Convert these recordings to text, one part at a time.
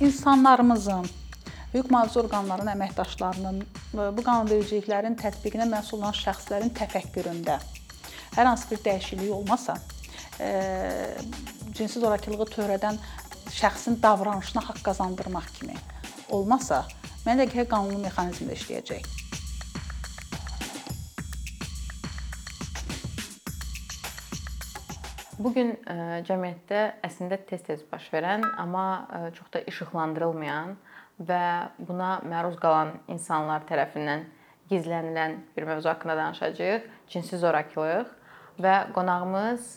insanlarımızın hüquq mühafizə orqanlarının əməkdaşlarının bu qanunvericiliklərin tətbiqinə məsul olan şəxslərin təfəkküründə hər hansı bir dəyişiklik olmasa, cinsi zorakılığı törədən şəxsin davranışına haqq qazandırmaq kimi olmasa, mənə elə gəlir qanuni mexanizmdə işləyəcək. Bu gün cəmiyyətdə əslində tez-tez baş verən, amma çox da işıqlandırılmayan və buna məruz qalan insanlar tərəfindən gizlənilən bir mövzu haqqında danışacağıq. Cinsi zorakılıq və qonağımız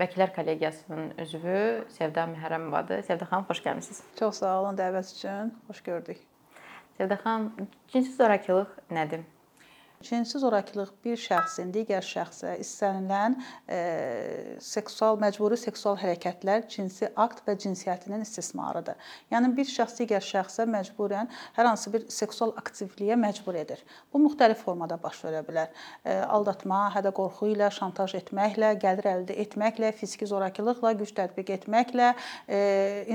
Vəkillər Kollegiyasının üzvü Sevda Məhərrəmovadır. Sevda xanım, xoş gəlmisiniz. Çox sağ olun dəvət üçün. Xoş gördük. Sevda xanım, cinsi zorakılıq nədir? Cinsi zorakılıq bir şəxsin digər şəxsə istənilən e, seksual məcburi seksual hərəkətlər, cinsi akt və cinsiyyətinin istismarıdır. Yəni bir şəxs digər şəxsə məcburən hər hansı bir seksual aktivliyə məcbur edir. Bu müxtəlif formada baş verə bilər. E, aldatma, hədə-qorxu ilə, şantaj etməklə, gəlir əldə etməklə, fiziki zorakılıqla, güc tətbiq etməklə, e,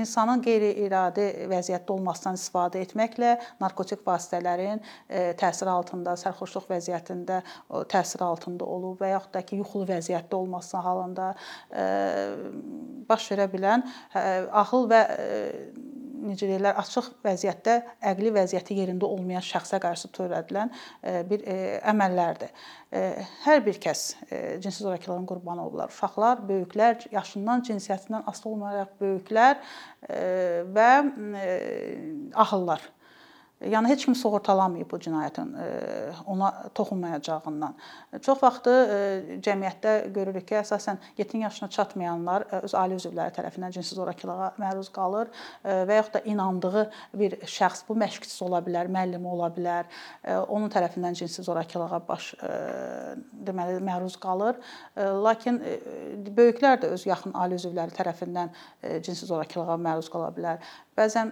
insanın qeyri-iradi vəziyyətdə olmasından istifadə etməklə, narkotik vasitələrin təsiri altında sərxoşluq və vəziyyətində təsir altında olub və yaxud da ki, yuxulu vəziyyətdə olması halında baş verə bilən ağıl və necə deyirlər, açıq vəziyyətdə əqli vəziyyəti yerində olmayan şəxsə qarşı törədilən bir əməllərdir. Hər bir kəs cinsi zorakılığın qurbanı olublar. Uşaqlar, böyüklər, yaşından, cinsiyyətindən asılı olmayaraq böyüklər və ağıllar Yəni heç kim sığortalamayıb bu cinayətin e, ona toxunmayacağından. Çox vaxtı e, cəmiyyətdə görürük ki, əsasən 7 yaşına çatmayanlar e, öz ailə üzvləri tərəfindən cinsi zorakılığa məruz qalır və yaxud da inandığı bir şəxs bu məşqçisi ola bilər, müəllimi ola bilər, onun tərəfindən cinsi zorakılığa baş deməli məruz qalır. Lakin böyüklər də öz yaxın ailə üzvləri tərəfindən cinsi zorakılığa məruz qala bilər. Bəzən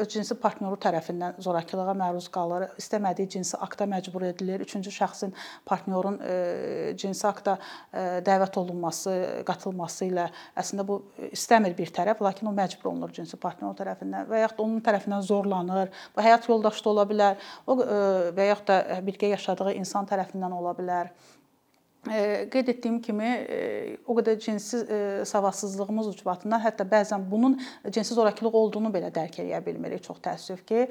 öz cinsi partnyoru tərəfindən zorakılığa məruz qalır, istəmədiyi cinsi akta məcbur edilir. Üçüncü şəxsin partnyorun cinsi akta dəvət olunması, qatılması ilə əslində bu istəmir bir tərəf, lakin o məcbur olunur cinsi partnyor tərəfindən və yaxud onun tərəfindən zorlanır. Bu həyat yoldaşı da ola bilər, o və yaxud da birgə yaşadığı insan tərəfindən ola bilər. Qeyd etdiyim kimi, o qədər cinsi savadsızlığımız ucbatından hətta bəzən bunun cinsi zorakılıq olduğunu belə dərk edə bilmirik. Çox təəssüf ki,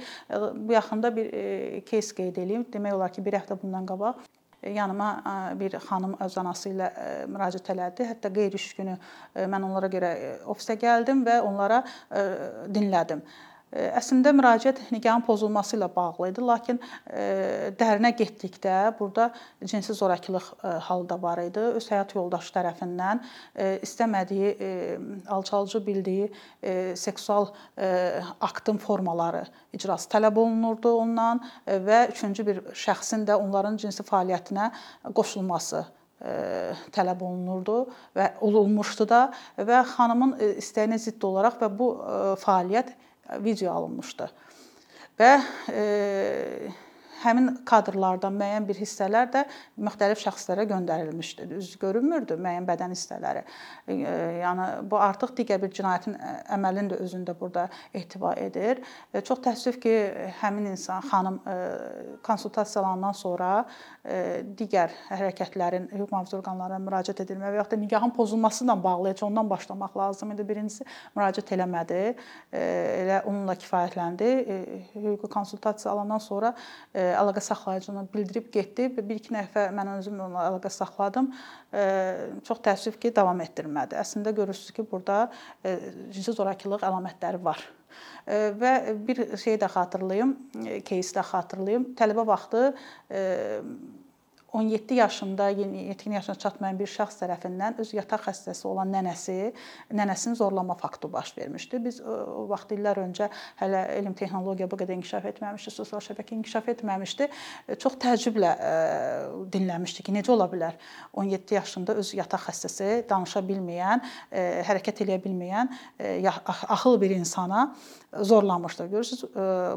bu yaxında bir кейs qeyd edeyim. Demək olar ki, bir həftə bundan qabaq yanıma bir xanım öz anası ilə müraciət elədi. Hətta qeyri-iş günü mən onlara görə ofisə gəldim və onlara dinlədim. Əslində müraciət nigahın pozulması ilə bağlı idi, lakin dərinə getdikdə burada cinsi zorakılıq halı da var idi. Öz həyat yoldaşı tərəfindən istəmədiyi, alçalcı bildiyi seksual aktın formaları icrası tələb olunurdu ondan və üçüncü bir şəxsin də onların cinsi fəaliyyətinə qoşulması tələb olunurdu və olunmuşdu da və xanımın istəyinə zidd olaraq və bu fəaliyyət video alınmışdı. Və e, həmin kadrlardan müəyyən bir hissələr də müxtəlif şəxslərə göndərilmişdi. Üz görünmürdü müəyyən bədən hissələri. Yəni bu artıq digər bir cinayətin əməlini də özündə burada ehtiva edir. Çox təəssüf ki, həmin insan xanım konsultasiyalandan sonra digər hərəkətlərin hüquq mühafizə orqanlarına müraciət edilmə və ya da nigahın pozulması ilə bağlı heç ondan başlamaq lazım idi. Birincisi müraciət eləmədi. Elə onunla kifayətləndi. Hüquqi konsultasiya alandan sonra əlaqə saxlayıcını bildirib getdi. Bir-iki nəfər mən özüm onunla əlaqə saxladım. Çox təəssüf ki, davam etdirmədi. Əslində görürsüz ki, burada cinsi zorakılıq əlamətləri var. Və bir şey də xatırlayım, кейsi də xatırlayım. Tələbə vaxtı 17 yaşında, yetkin yaşına çatmayan bir şəxs tərəfindən öz yataq xəstəsi olan nənəsi, nənəsinin zorlama faktı baş vermişdi. Biz o vaxt illər öncə hələ elm texnologiya bu qədər inkişaf etməmişdi, sosial şəbəkə inkişaf etməmişdi. Çox təəccüblə dinləmişdik ki, necə ola bilər 17 yaşında öz yataq xəstəsi, danışa bilməyən, hərəkət eləyə bilməyən axıl bir insana zorlanmışdır. Görürsüz,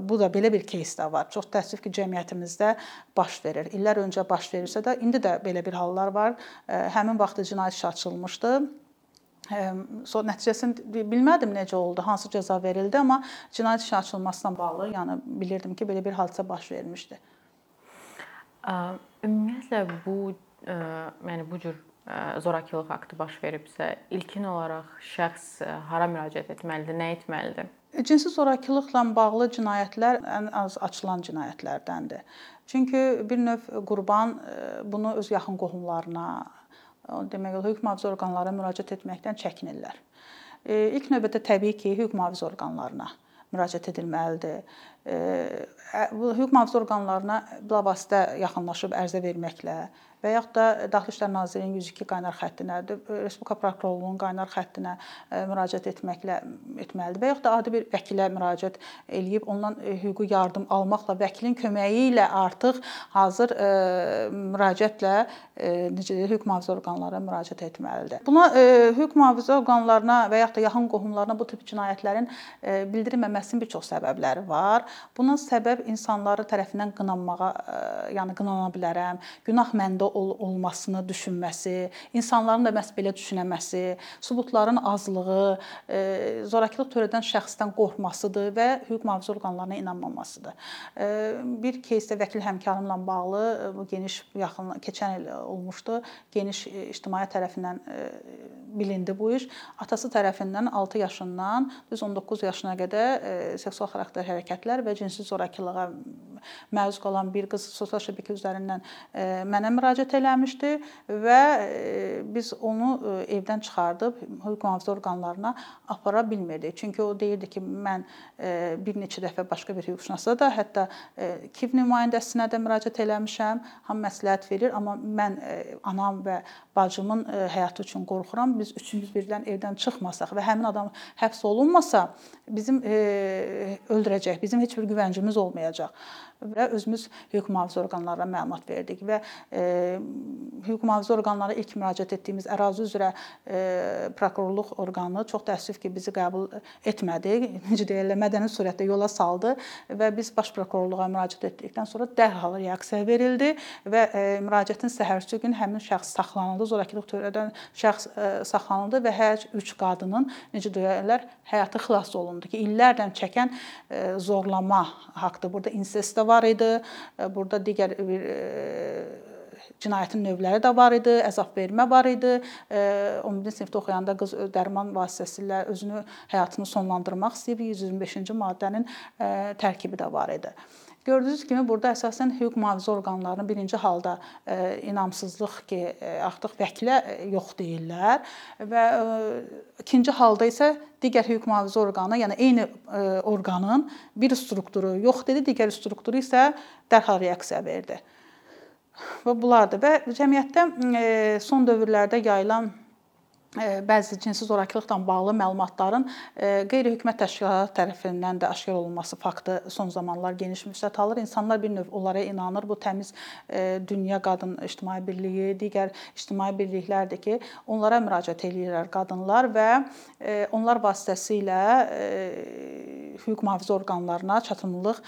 bu da belə bir кейs də var. Çox təəssüf ki, cəmiyyətimizdə baş verir. İllər öncə baş verirsə də indi də belə bir hallar var. Həmin vaxtı cinayət işi açılmışdı Sonra nəticəsini bilmədim necə oldu, hansı cəza verildi, amma cinayət işi açılmasına bağlı, yəni bilirdim ki, belə bir hadisə baş vermişdi. Ümumiyyətlə bu yəni bu cür zorakılıq aktı baş veribsə, ilkin olaraq şəxs hara müraciət etməlidir, nə etməlidir? Cinsi zorakılıqla bağlı cinayətlər ən az açılan cinayətlərdəndir. Çünki bir növ qurban bunu öz yaxın qohumlarına, demək olar hüquq mühafizə orqanlarına müraciət etməkdən çəkinirlər. İlk növbədə təbii ki, hüquq mühafizə orqanlarına müraciət edilməlidir. Bu hüquq mühafizə orqanlarına bilavasitə yaxınlaşıb ərizə verməklə və yaxud da Daxili İşlər Nazirliyinin 102 qaynar xəttinə, Respublika prokurorluğunun qaynar xəttinə müraciət etməklə etməlidir və yaxud da adi bir vəkilə müraciət eləyib ondan hüquqi yardım almaqla vəkilin köməyi ilə artıq hazır müraciətlə necə deyək, hüquq mühafizə orqanlarına müraciət etməlidir. Buna hüquq mühafizə orqanlarına və yaxud da yaxın qohumlarına bu tip cinayətlərin bildirilməməsinin bir çox səbəbləri var. Buna səbəb insanları tərəfindən qınanmağa, yəni qınana bilərəm, günah məndə ol olmasını düşünməsi, insanların da məhz belə düşünəməsi, sübutların azlığı, e, zorakılıq törədən şəxsdən qorxmasıdır və hüquq mühafizə orqanlarına inanmamasıdır. E, bir кейsdə vəkil həmkarımla bağlı e, bu geniş yaxın keçən il olmuşdu. Geniş ictimaiyyət tərəfindən bilindi bu iş. Atası tərəfindən 6 yaşından düz 19 yaşına qədər seksual xarakter hərəkətlər və cinsi zorakılığa məruz qalan bir qız sosial şəbəkə üzərindən mənə müraciət müraciət eləmişdi və e, biz onu e, evdən çıxardıb hüquq mühafizə orqanlarına apara bilmirdik. Çünki o deyirdi ki, mən e, bir neçə dəfə başqa bir hüquqşünasa da, hətta KİV nümayəndəsinə də müraciət eləmişəm. Ham məsləhət verir, amma mən anam və bacımın həyatı üçün qorxuram. Biz üçümüz birdən evdən çıxmasaq və həmin adam həbs olunmasa, bizim öldürəcək, bizim heç bir güvəncimiz olmayacaq və özümüz hüquq mühafizə orqanlarına məlumat verdik və e, hüquq mühafizə orqanlarına ilk müraciət etdiyimiz ərazi üzrə e, prokurorluq orqanı çox təəssüf ki, bizi qəbul etmədi. Necə deyirlər, mədəni surətdə yola saldı və biz baş prokurorluğa müraciət etdikdən sonra dərhal reaksiya verildi və e, müraciətin səhərsi gün həmin şəxs saxlanıldı, zorakılıq törədən şəxs saxlanıldı və hər üç qadının necə deyirlər, həyatı xilas olundu ki, illərlə çəkən zorlama haqqında burada insest var idi. E, burada digər bir e, cinayətin növləri də var idi, əzab vermə var idi. 11-ci e, sinifdə oxuyanda qız dərman vasitəsilə özünü həyatını sonlandırmaq istəyib 125-ci maddənin tərkibi də var idi. Gördüyünüz kimi burada əsasən hüquq mühafizə orqanlarının birinci halda inamsızlıq ki, artıq vəkilə yox deyirlər və ikinci halda isə digər hüquq mühafizə orqanı, yəni eyni orqanın bir strukturu yox dedi, digər strukturu isə dərhal reaksiya verdi. Və bunlardır və cəmiyyətdə son dövrlərdə yayılan bəzi cinsi zorakılıqla bağlı məlumatların qeyri-hökumət təşkilatları tərəfindən də aşkar olunması faktı son zamanlar geniş müstət alır. İnsanlar bir növ onlara inanır. Bu təmiz dünya qadın ictimai birliyi, digər ictimai birliklərdir ki, onlara müraciət eləyirlər qadınlar və onlar vasitəsilə hüquq mühafizə orqanlarına çatımlılıq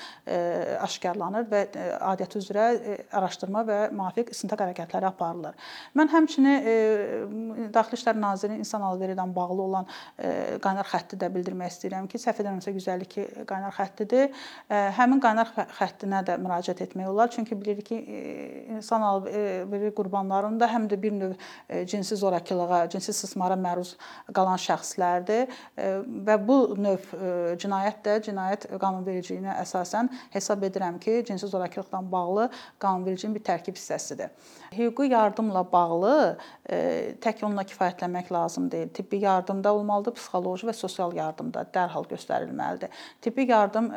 aşkarlanır və adiyyəti üzrə araşdırma və müvafiq istintaq hərəkətləri aparılır. Mən həmçinin Daxili İşlər Nazirliyinin insan alveri ilə bağlı olan qaynar xətti də bildirmək istəyirəm ki, səhv etmirəmsə 152 qaynar xəttidir. Həmin qaynar xəttinə də müraciət etmək olar. Çünki bilirik ki, insan alveri qurbanlarının da həm də bir növ cinsi zorakılığa, cinsi istismara məruz qalan şəxslərdir və bu növ cinayət də cinayət qanunvericiliyinə əsasən hesab edirəm ki, cinsi zorakılıqla bağlı qanunvericiliyin bir tərkib hissəsidir. Hüquqi yardımla bağlı tək onunla kifayətlənmək lazım deyil. Tibbi yardımda olmalıdır, psixoloji və sosial yardım da dərhal göstərilməlidir. Tibbi yardım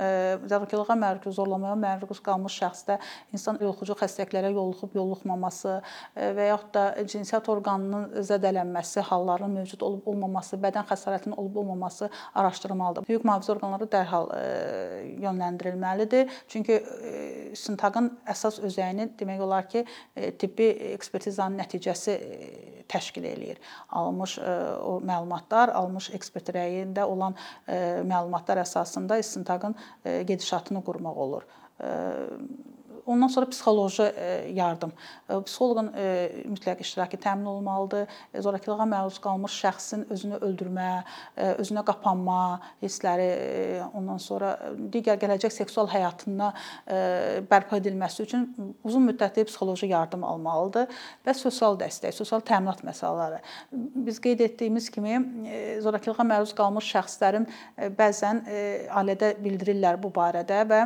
zorakılığa məruz, zorlamaya məruz qalmış şəxsdə insan yoluxucu xəstəliklərə yoluxub yoluxmaması və yaxud da cinsiyyət orqanının zədələnməsi hallarının mövcud olub olmaması, bədən xəsarətinin olub olmaması araşdırılmalıdır. Hüquq mühafizə orqanları dərhal yönləndirilməlidir. Çünki istintaqın əsas özəyini demək olar ki, tibbi ekspertizanın nəticəsi təşkil eləyir. Almış o məlumatlar, almış ekspert rəyində olan məlumatlar əsasında istintaqın gedişatını qurmaq olur ondan sonra psixoloji yardım. Psixoloqun mütləq iştirakı təmin olunmalıdır. Zorakılığa məruz qalmış şəxsin özünü öldürmə, özünə qapanma hissləri, ondan sonra digər gələcək seksual həyatına bərpa edilməsi üçün uzun müddətli psixoloji yardım almalıdır və sosial dəstək, sosial təminat məsələləri. Biz qeyd etdiyimiz kimi zorakılığa məruz qalmış şəxslərin bəzən ailədə bildirirlər bu barədə və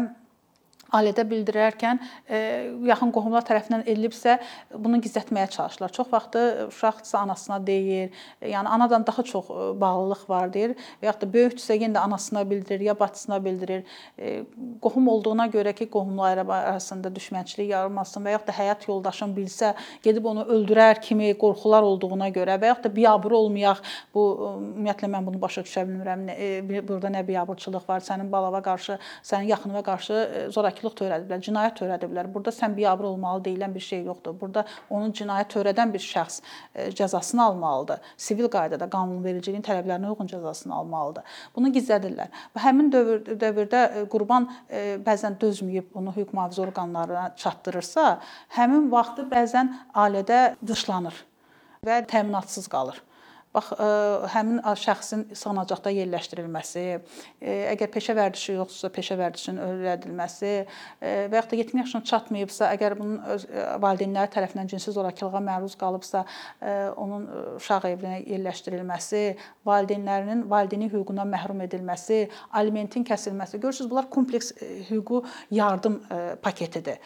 ailədə bildirərkən e, yaxın qohumlar tərəfindən edilibsə, bunu gizlətməyə çalışırlar. Çox vaxtı uşaqsa anasına deyir, yəni anadan daha çox e, bağlılıq var deyir və yaxud da böyükdürsə yenə də anasına bildirir, ya bacısına bildirir. E, qohum olduğuna görə ki, qohumlar arasında düşmənçilik yaranmasın və yaxud da həyat yoldaşın bilsə, gedib onu öldürər kimi qorxular olduğuna görə və yaxud da biabır olmayaq. Bu ümumiyyətlə mən bunu başa düşə bilmirəm. Burada nə biabırçılıq var, sənin balava qarşı, sənin yaxınına qarşı zorakılıq zorakılıq törədiblər, cinayət törədiblər. Burada sən biabır olmalı deyilən bir şey yoxdur. Burada onun cinayət törədən bir şəxs e, cəzasını almalıdır. Sivil qaydada qanunvericiliyin tələblərinə uyğun cəzasını almalıdır. Bunu gizlədirlər. Və həmin dövr dövrdə e, qurban e, bəzən dözməyib bunu hüquq mühafizə orqanlarına çatdırırsa, həmin vaxtı bəzən ailədə dışlanır və təminatsız qalır. Bax e, həmin şəxsin sığınacaqda yerləşdirilməsi, e, əgər peşə vərdişi yoxdursa, peşə vərdişinin öyrədilməsi e, və yaxud da 70 yaşına çatmayıbsa, əgər bunun öz valideynləri tərəfindən cinsi zorakılığa məruz qalıbsa, onun uşaq evinə yerləşdirilməsi, valideynlərinin valideyni hüququndan məhrum edilməsi, alimentin kəsilməsi. Görürsüz, bunlar kompleks hüquqi yardım paketidir.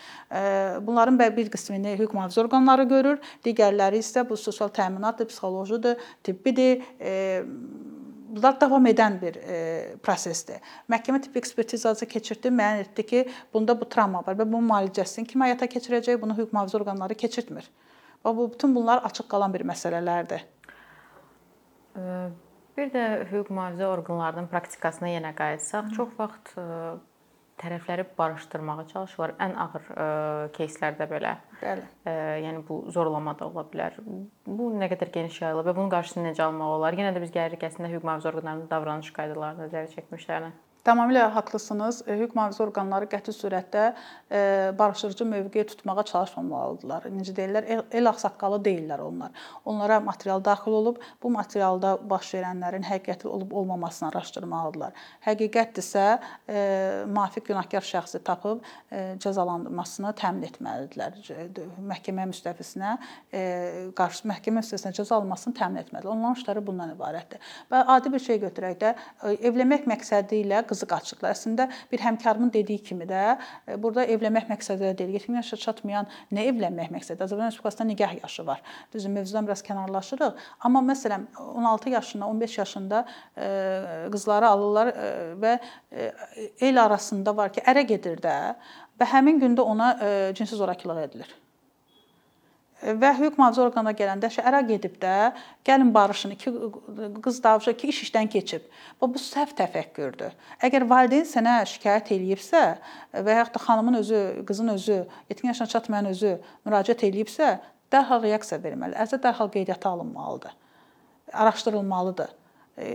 Bunların bir qismini hüquq mühafizə orqanları görür, digərləri isə bu sosial təminatdır, psixolojidir, tibb tibbidir. E, bunlar davam edən bir e, prosesdir. Məhkəmə tibbi ekspertizası keçirdi, müəyyən etdi ki, bunda bu travma var və bunun müalicəsini kim həyata keçirəcək? Bunu hüquq mühafizə orqanları keçirtmir. Və bu bütün bunlar açıq qalan bir məsələlərdir. Bir də hüquq mühafizə orqanlarının praktikasına yenə qayıtsaq, çox vaxt tərəfləri barışdırmağa çalışırlar. Ən ağır ə, e, кейslərdə belə. Bəli. Ə, e, yəni bu zorlama da ola bilər. Bu nə qədər geniş yayılıb və bunun qarşısını necə almaq olar? Yenə də biz gəlirik əslində hüquq mühafizə orqanlarının davranış qaydalarına nəzər çəkmişlərinə. Tamamilə haqlısınız. E, hüquq mühafizə orqanları qəti surətdə e, barışdırıcı mövqe tutmağa çalışmamalıdırlar. Necə deyirlər, el, el ağsaqqalı deyillər onlar. Onlara material daxil olub, bu materialda baş verənlərin həqiqətli olub olmamasını araşdırmalıdırlar. Həqiqətdirsə, e, müvafiq günahkar şəxsi tapıb cəzalandırmasını təmin etməlidirlər. Məhkəmə müstəvisinə qarşı məhkəmə müstəvisinə cəza almasını təmin etməlidirlər. Onların işləri bundan ibarətdir. Və adi bir şey götürək də evlənmək məqsədi ilə qızı qaçırdılar. Əslində bir həmkarımın dediyi kimi də e, burada evlənmək məqsədilə deyil. 70 yaşa çatmayan nə evlənmək məqsədi? Azərbaycan Respublikasında nikah yaşı var. Düzdür, mövzudan biraz kənarlaşırıq. Amma məsələn 16 yaşında, 15 yaşında e, qızları alırlar e, və el arasında var ki, ərə gedir də və həmin gündə ona cinsi zorakılıq edilir və hüquq mühafizə orqanına gələndə şəhərə gedib də gəlin barışın iki qız davşı ki iş işdən keçib. Və bu səhv təfəkkürdür. Əgər valideyn sənə şikayət eləyibsə və yaxud da xanımın özü, qızın özü, 70 yaşına çatmayan özü müraciət eləyibsə, dərhal reaksiya verməli. Ərizə dərhal qeydiyyata alınmalıdır. Araşdırılmalıdır. E,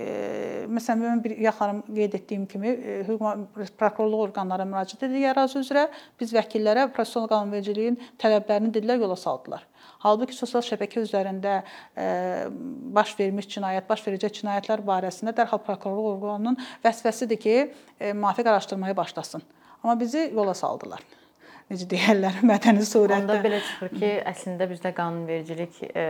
məsələn mən bir yaxınım qeyd etdiyim kimi hüquq prokurorluq orqanlarına müraciət edir ərazi üzrə biz vəkillərə prosessual qanunvericiliyin tələblərini dedilər yola saldılar. Halbuki sosial şəbəkə üzərində e, baş vermiş cinayət, baş verəcək cinayətlər barəsində dərhal prokurorluq orqanının vəzifəsidir ki, e, müvafiq araşdırmaya başlasın. Amma bizi yola saldılar necə deyirlər, mədəni surətdə. Onda belə çıxır ki, əslində bizdə qanunvericilik e,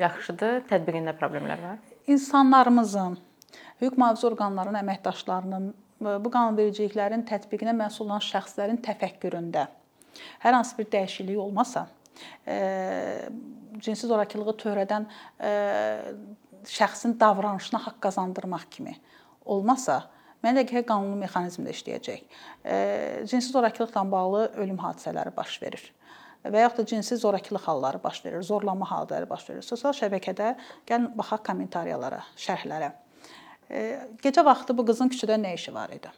yaxşıdır, tətbiqində problemlər var. İnsanlarımızın, hüquq mühafizə orqanlarının əməkdaşlarının bu qanunvericiliklərin tətbiqinə məsul olan şəxslərin təfəkküründə hər hansı bir dəyişiklik olmasa, cinsi zorakılığı törədən şəxsin davranışına haqq qazandırmaq kimi olmasa, mənə elə gəlir qanuni mexanizm də işləyəcək. Cinsi zorakılıqla bağlı ölüm hadisələri baş verir və yaxud da cinsi zorakılıq halları baş verir, zorlama halları baş verir. Sosial şəbəkədə gəlin baxaq kommentariyalara, şərhlərə. Gecə vaxtı bu qızın küçədə nə işi var idi?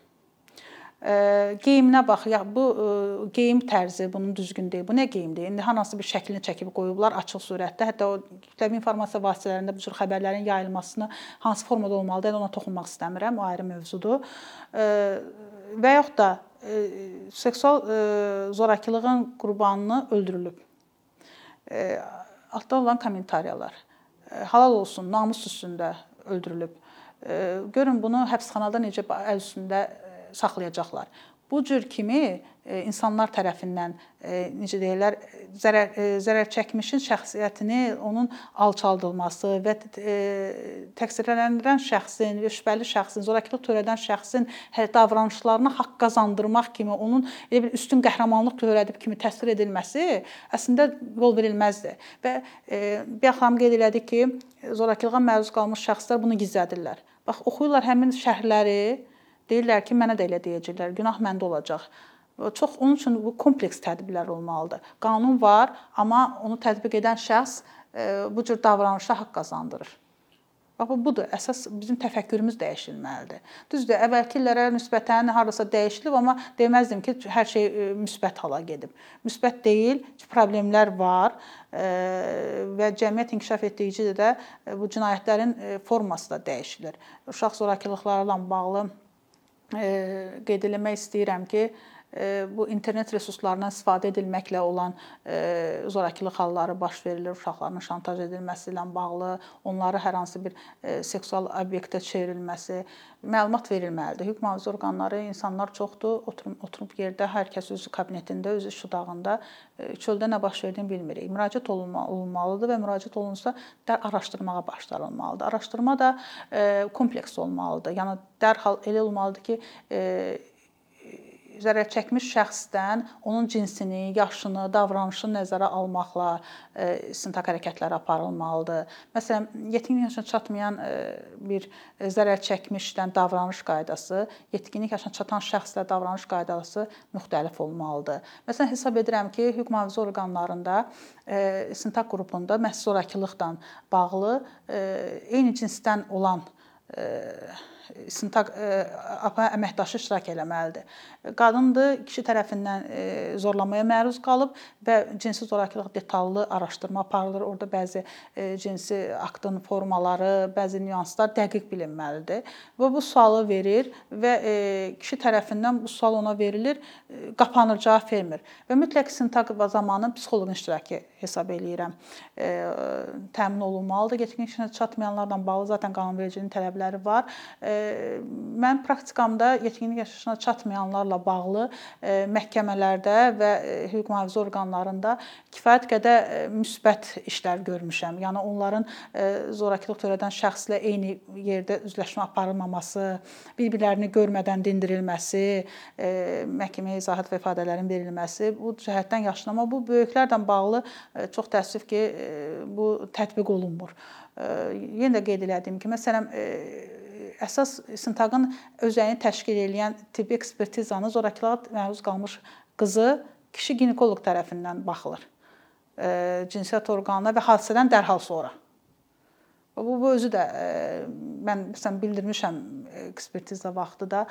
Geyiminə bax, ya bu geyim tərzi bunun düzgün deyil. Bu nə geyimdir? İndi hansı bir şəklini çəkib qoyublar açıq surətdə. Hətta o kütləvi informasiya vasitələrində bu cür xəbərlərin yayılmasını hansı formada olmalıdır, ona toxunmaq istəmirəm. O ayrı mövzudur. Və yaxud da seksual zorakılığın qurbanını öldürülüb. Altda olan kommentariyalar. Halal olsun, namus üstündə öldürülüb. Görün bunu həbsxanada necə əl üstündə saxlayacaqlar. Bu cür kimi insanlar tərəfindən necə deyirlər, zərər zərər çəkmişin şəxsiyyətini onun alçaldılması və təqsirləndirilən şəxsin, şübhəli şəxsin, zorakılıq törədən şəxsin davranışlarına haqq qazandırmaq kimi, onun elə bir üstün qəhrəmanlıq törədib kimi təsvir edilməsi əslində yol verilməzdir. Və bayaq xanım qeyd elədi ki, zorakılığa məruz qalmış şəxslər bunu gizlədirlər. Bax oxuyurlar həmin şərhləri, deyirlər ki, mənə də elə deyəcəklər, günah məndə olacaq. Çox onun üçün bu kompleks tədbirlər olmalıdır. Qanun var, amma onu tətbiq edən şəxs bu cür davranışa haqq qazandırır. Bax budur, əsas bizim təfəkkürümüz dəyişilməlidir. Düzdür, əvvəlki illərə nisbətən hardasa dəyişilib, amma deməzdim ki, hər şey müsbət hala gedib. Müsbət deyil, problemlər var və cəmiyyət inkişaf etdikcə də bu cinayətlərin forması da dəyişilir. Uşaq zorakılıqlarla bağlı qeyd eləmək istəyirəm ki, bu internet resurslarından istifadə edilməklə olan zorakılıq halları baş verilir, uşaqların şantaj edilməsi ilə bağlı, onları hər hansı bir seksual obyektə çevrilməsi, məlumat verilməlidir. Hüquq mühafizə orqanları insanlar çoxdur, oturub oturub yerdə hər kəs öz kabinetində, öz iş otağında çöldə nə baş verdiyini bilmirik. Müraciət olunmalıdır və müraciət olunsa araşdırmağa başlanılmalıdır. Araşdırma da kompleks olmalıdır. Yəni dərhal elə olmalıdır ki, zərər çəkmiş şəxsdən onun cinsini, yaşını, davranışını nəzərə almaqla e, istintaq hərəkətləri aparılmalıdır. Məsələn, yetkinlik yaşına çatmayan e, bir e, zərər çəkmişdən davranış qaydası, yetkinlik yaşına çatan şəxslə davranış qaydası müxtəlif olmalıdır. Məsələn, hesab edirəm ki, hüquq mühafizə orqanlarında istintaq qrupunda məhz zorakılıqla bağlı eyni cinsdən olan istintaq əməkdaşı iştirak eləməlidir. Qadındır, kişi tərəfindən zorlamaya məruz qalıb və cinsi zorakılıq detallı araşdırma aparılır. Orda bəzi cinsi aktın formaları, bəzi nüanslar dəqiq bilinməlidir. Və bu sualı verir və kişi tərəfindən bu sual ona verilir, qapanır, cavab vermir. Və mütləq istintaq zamanı psixoloqun iştirakı hesab eləyirəm. təmin olunmalıdır. Yetkin yaşına çatmayanlarla bağlı zaten qanunvericiliyin tələbləri var mən praktikamda yetkinlik yaşına çatmayanlarla bağlı məhkəmələrdə və hüquq mühafizə orqanlarında kifayət qədər müsbət işlər görmüşəm. Yəni onların zorakılıq törədən şəxslə eyni yerdə üzləşmə aparılmaması, bir-birlərini görmədən dindirilməsi, məhkəməyə izahat və ifadələrin verilməsi bu cəhətdən yaşlanma bu böyüklərlə bağlı çox təəssüf ki, bu tətbiq olunmur. Yenə də qeyd elədiyim kimi, məsələn, əsas istintaqın özəyini təşkil edən tibbi ekspertizanı zorakılığa məruz qalmış qızı kişi ginekoloq tərəfindən baxılır. Cinsiyyət orqanına və hadisədən dərhal sonra. Bu, bu özü də mən məsələn bildirmişəm ekspertiza vaxtı da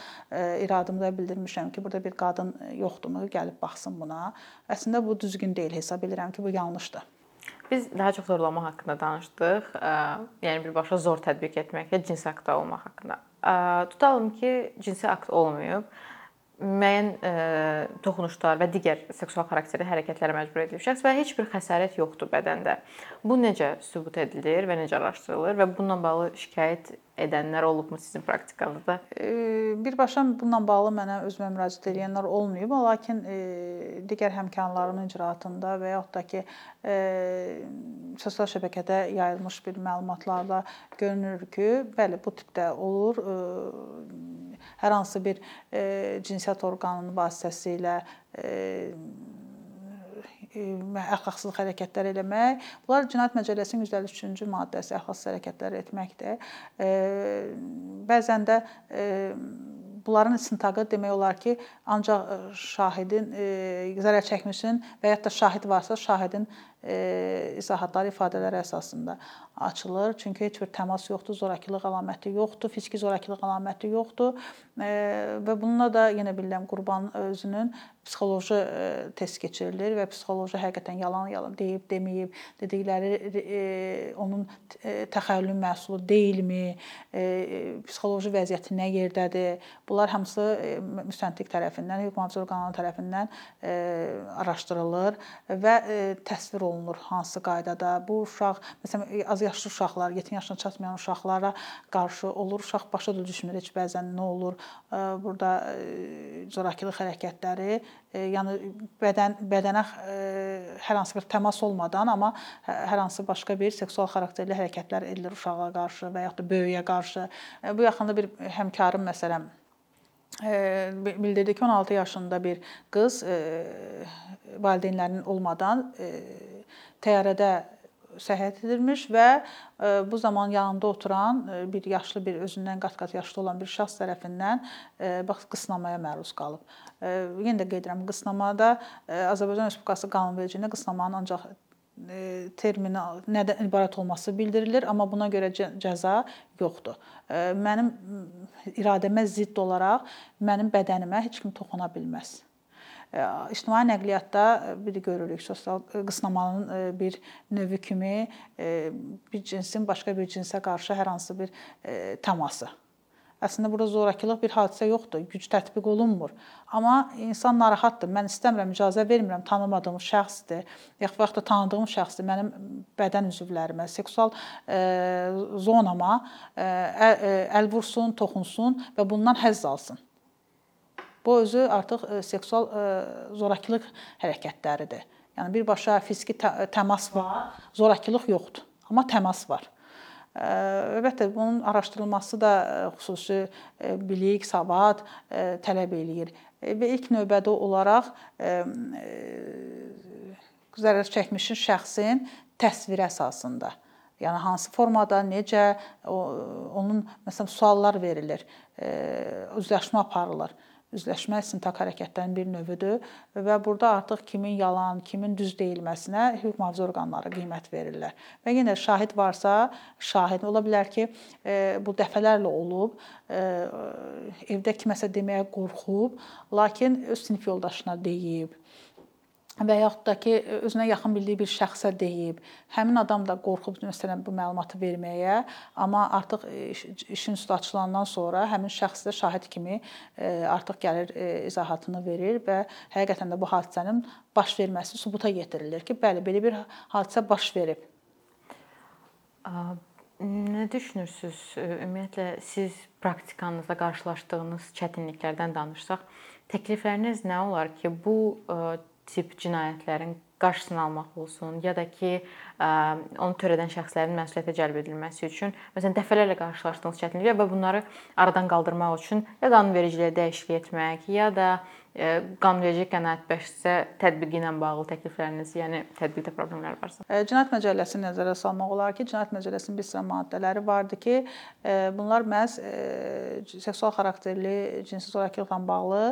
iradımda bildirmişəm ki, burada bir qadın yoxdurmu, gəlib baxsın buna. Əslində bu düzgün deyil, hesab edirəm ki, bu yanlışdır. Biz daha çox zorlama haqqında danışdıq. Yəni birbaşa zor tətbiq etmək və cinsi aktda olmaq haqqında. Tutalım ki, cinsi akt olmayıb müəyyən ə, toxunuşlar və digər seksual xarakterli hərəkətlərə məcbur edilib şəxs və heç bir xəsarət yoxdur bədəndə. Bu necə sübut edilir və necə araşdırılır və bununla bağlı şikayət edənlər olubmu sizin praktikanızda? Birbaşa bununla bağlı mənə özümə müraciət edənlər olmayıb, lakin digər həmkarlarımın icraatında və yaxud da ki sosial şəbəkədə yayılmış bir məlumatlarda görünür ki, bəli, bu tipdə olur. Hər hansı bir cinsiyyət orqanının vasitəsilə əxlaqsız hərəkətlər eləmək. Bunlar Cinayət Məcəlləsinin 153-cü maddəsi əxlaqsız hərəkətlər etməkdir. Bəzən də bunların istintaqı demək olar ki, ancaq şahidin zərər çəkmişin və ya da şahid varsa şahidin izahatlar, ifadələr əsasında açılır. Çünki heç bir təmas yoxdur, zorakılıq əlaməti yoxdur, fiziki zorakılıq əlaməti yoxdur və bununla da yenə bilirəm qurban özünün psixoloji test keçirilir və psixoloji həqiqətən yalan-yalan deyib, deməyib, dedikləri onun təxəyyülün məhsulu deyilmi, psixoloji vəziyyəti nə yerdədir? Bunlar hamısı müstəntiq tərəfindən, hüquq mühafizə orqanları tərəfindən araşdırılır və təsvir olunur hansı qaydada bu uşaq məsələn az yaşlı uşaqlar, 7 yaşına çatmayan uşaqlara qarşı olur. Uşaq başa da düşmür heç bəzən nə olur. Burada zorakılıq hərəkətləri, yəni bədən bədənə hər hansı bir təmas olmadan, amma hər hansı başqa bir seksual xarakterli hərəkətlər edilir uşağa qarşı və yaxud da böyüyə qarşı. Bu yaxında bir həmkarım məsələn bildirdi ki, 16 yaşında bir qız valideynlərinin olmadan təyyarədə səyahət edilmiş və bu zaman yanında oturan bir yaşlı bir özündən qat-qat yaşlı olan bir şəxs tərəfindən bax qısnamaya məruz qalıb. Yenə də qeyd edirəm, qısnamada Azərbaycan Respublikası qanunvericiliyində qısnamanın ancaq termini nədən ibarət olması bildirilir, amma buna görə cəza yoxdur. Mənim iradəmə zidd olaraq mənim bədənimə heç kim toxuna bilməz ictimai nəqliyyatda bir görürük sosial qısnamanın bir növü kimi bir cinsin başqa bir cinsə qarşı hər hansı bir təması. Əslində burada zorakılıq bir hadisə yoxdur, güc tətbiq olunmur. Amma insan narahatdır. Mən istəmirəm, icazə vermirəm, tanımadığım şəxsdir, yaxud da tanıdığım şəxsdir mənim bədən üzvlərimə, seksual zonama əl vursun, toxunsun və bundan həzz alsın. Bu özü artıq e, seksual e, zorakılıq hərəkətləridir. Yəni birbaşa fiziki təmas var, zorakılıq yoxdur, amma təmas var. E, əlbəttə bunun araşdırılması da xüsusi bilik, savad tələb eləyir. Və ilk növbədə olaraq zərər çəkmişin şəxsin təsviri əsasında Yəni hansı formada, necə onun məsələn suallar verilir, üzləşmə aparılır üzləşmə istintaq hərəkətlərinin bir növüdür və burada artıq kimin yalan, kimin düz deyilməsinə hüquq mühafizə orqanları qiymət verirlər. Və yenə şahid varsa, şahid ola bilər ki, e, bu dəfələrlə olub, e, evdə kiməsə deməyə qorxub, lakin öz sinif yoldaşına deyib və yaxud da ki, özünə yaxın bildiyi bir şəxsə deyib, həmin adam da qorxub məsələn bu məlumatı verməyə, amma artıq işin üstü açılandan sonra həmin şəxs də şahid kimi e, artıq gəlir e, izahatını verir və həqiqətən də bu hadisənin baş verməsi sübuta yetirilir ki, bəli, belə bir hadisə baş verib. Nə düşünürsüz? Ümumiyyətlə siz praktikanızda qarşılaşdığınız çətinliklərdən danışsaq, təklifləriniz nə olar ki, bu tip cinayətlərin qarşısını almaq olsun, ya da ki, onu törədən şəxslərin məsuliyyətə cəlb edilməsi üçün məsələn dəfələrlə qarşılaşdığınız çətinliklər və bunları aradan qaldırmaq üçün ya qanunvericiliyə dəyişiklik etmək, ya da qanunverici qənaətbəxşsə tətbiqi ilə bağlı təklifləriniz, yəni tətbiqdə problemlər varsa. Cinayət Məcəlləsini nəzərə salmaq olar ki, Cinayət Məcəlləsinin bir sıra maddələri vardır ki, bunlar məhz seksual xarakterli cinsi zorakılıqla bağlı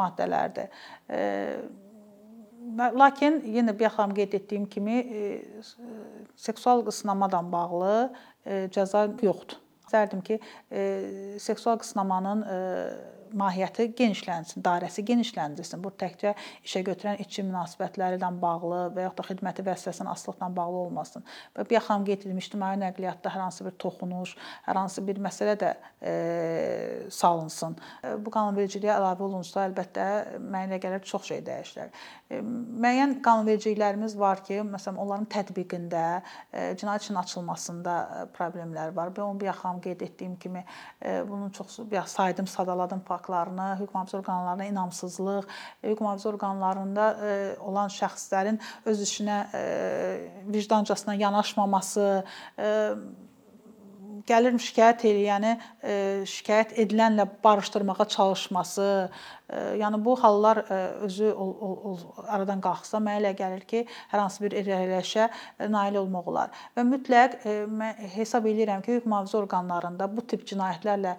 maddələrdir. Lakin yenə bayaqlam qeyd etdiyim kimi seksual qısnamadan bağlı cəza yoxdur. İstərdim ki, seksual qısnamanın mahiyyəti genişlənsin, dairəsi genişləndirilsin. Bu təkcə işə götürən işçi münasibətləri ilə bağlı və yaxud da xidməti vəzifəsinin asılıqla bağlı olmasın. Və bir yaxam qeyd edilmiş ictimai nəqliyyatda hər hansı bir toxunuş, hər hansı bir məsələ də e, salınsın. Bu qanunvericiliyə əlavə olunsa, əlbəttə mənə gəlir çox şey dəyişər. E, müəyyən qanunvericiliklərimiz var ki, məsələn, onların tətbiqində, e, cinayət işinin açılmasında problemlər var. Və onu bir yaxam qeyd etdiyim kimi, e, bunun çox saydım, sadaladım faktlarını, hüquq mühafizə orqanlarına inamsızlıq, hüquq mühafizə orqanlarında e, olan şəxslərin öz işinə e, vicdancasına yanaşmaması, e, gəlir şikayət eləyəni e, şikayət edilənlə barışdırmağa çalışması, e, yəni bu hallar e, özü aradan qalxsa mənə elə gəlir ki, hər hansı bir irəliləyişə nail olmaq olar. Və mütləq mən hesab edirəm ki, hüquq mühafizə orqanlarında bu tip cinayətlərlə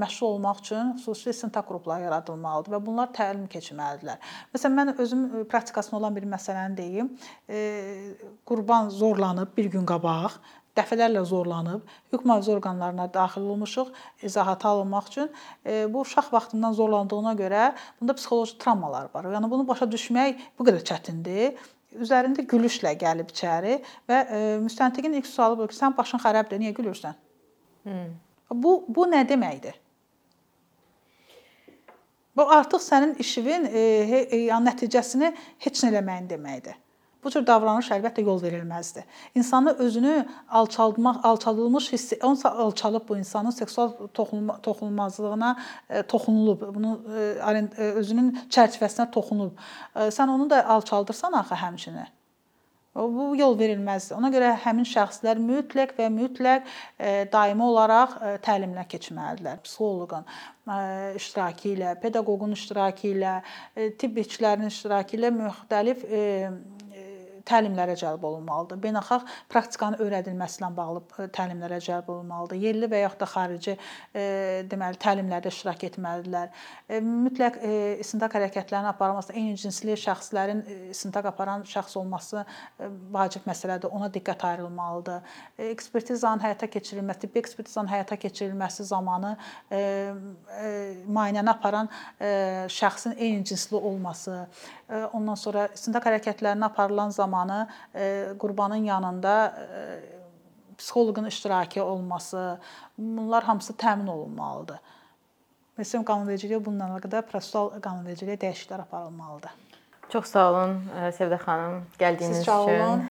məşğul olmaq üçün xüsusi istintaq qrupları yaradılmalıdır və bunlar təlim keçməlidirlər. Məsələn, mən özüm praktikasında olan bir məsələni deyim. Qurban zorlanıb bir gün qabaq dəfələrlə zorlanıb, hüquq mühafizə orqanlarına daxil olmuşuq izahata alınmaq üçün. E, bu uşaq vaxtından zorlandığına görə bunda psixoloji travmalar var. Yəni bunu başa düşmək bu qədər çətindir üzərində gülüşlə gəlib içəri və e, müstəntiqin ilk sualı budur ki, sən başın xarabdır, niyə gülürsən? Hmm. Bu bu nə deməkdir? Bu artıq sənin işinin e, e, yəni nəticəsini heç nə eləməyin deməkdir. Bu cür davranış əlbəttə yol verilməzdir. İnsanı özünü alçaldmaq, alçaldılmış hiss, onsa alçalıb bu insanın seksual toxunma, toxunulmazlığına e, toxunulub, bunu e, e, özünün çərçivəsinə toxunub. Sən onu da alçaldırsan axı həmçinin. Bu yol verilməzdir. Ona görə həmin şəxslər mütləq və mütləq daimi olaraq təlimlə keçməlidirlər. Psixoloqun iştirakı ilə, pedaqoqun iştirakı ilə, tibb işçilərinin iştirakı ilə müxtəlif təlimlərə cəlb olunmalıdır. Beynəlxalq praktikanın öyrədilməsi ilə bağlı e, təlimlərə cəlb olunmalıdır. Yerli və yaxud da xarici e, deməli təlimlərdə iştirak etməlidirlər. E, mütləq istintaq hərəkətlərinin aparılması, eyni cinsli şəxslərin istintaq aparan şəxs olması vacib məsələdir. Ona diqqət ayrılmalıdır. Ekspertizanın həyata keçirilməsi, tibbi ekspertizanın həyata keçirilməsi zamanı müayinəni aparan şəxsin eyni cinsli olması, ondan sonra istintaq hərəkətlərinin aparılan zaman zamanı e, qurbanın yanında e, psixoloqun iştirakı olması, bunlar hamısı təmin olunmalıdır. Məsələn, qanunvericiliyə bununla əlaqədar prosessual qanunvericiliyə dəyişikliklər aparılmalıdır. Çox sağ olun e, Sevda xanım, gəldiyiniz Siz üçün. Olun.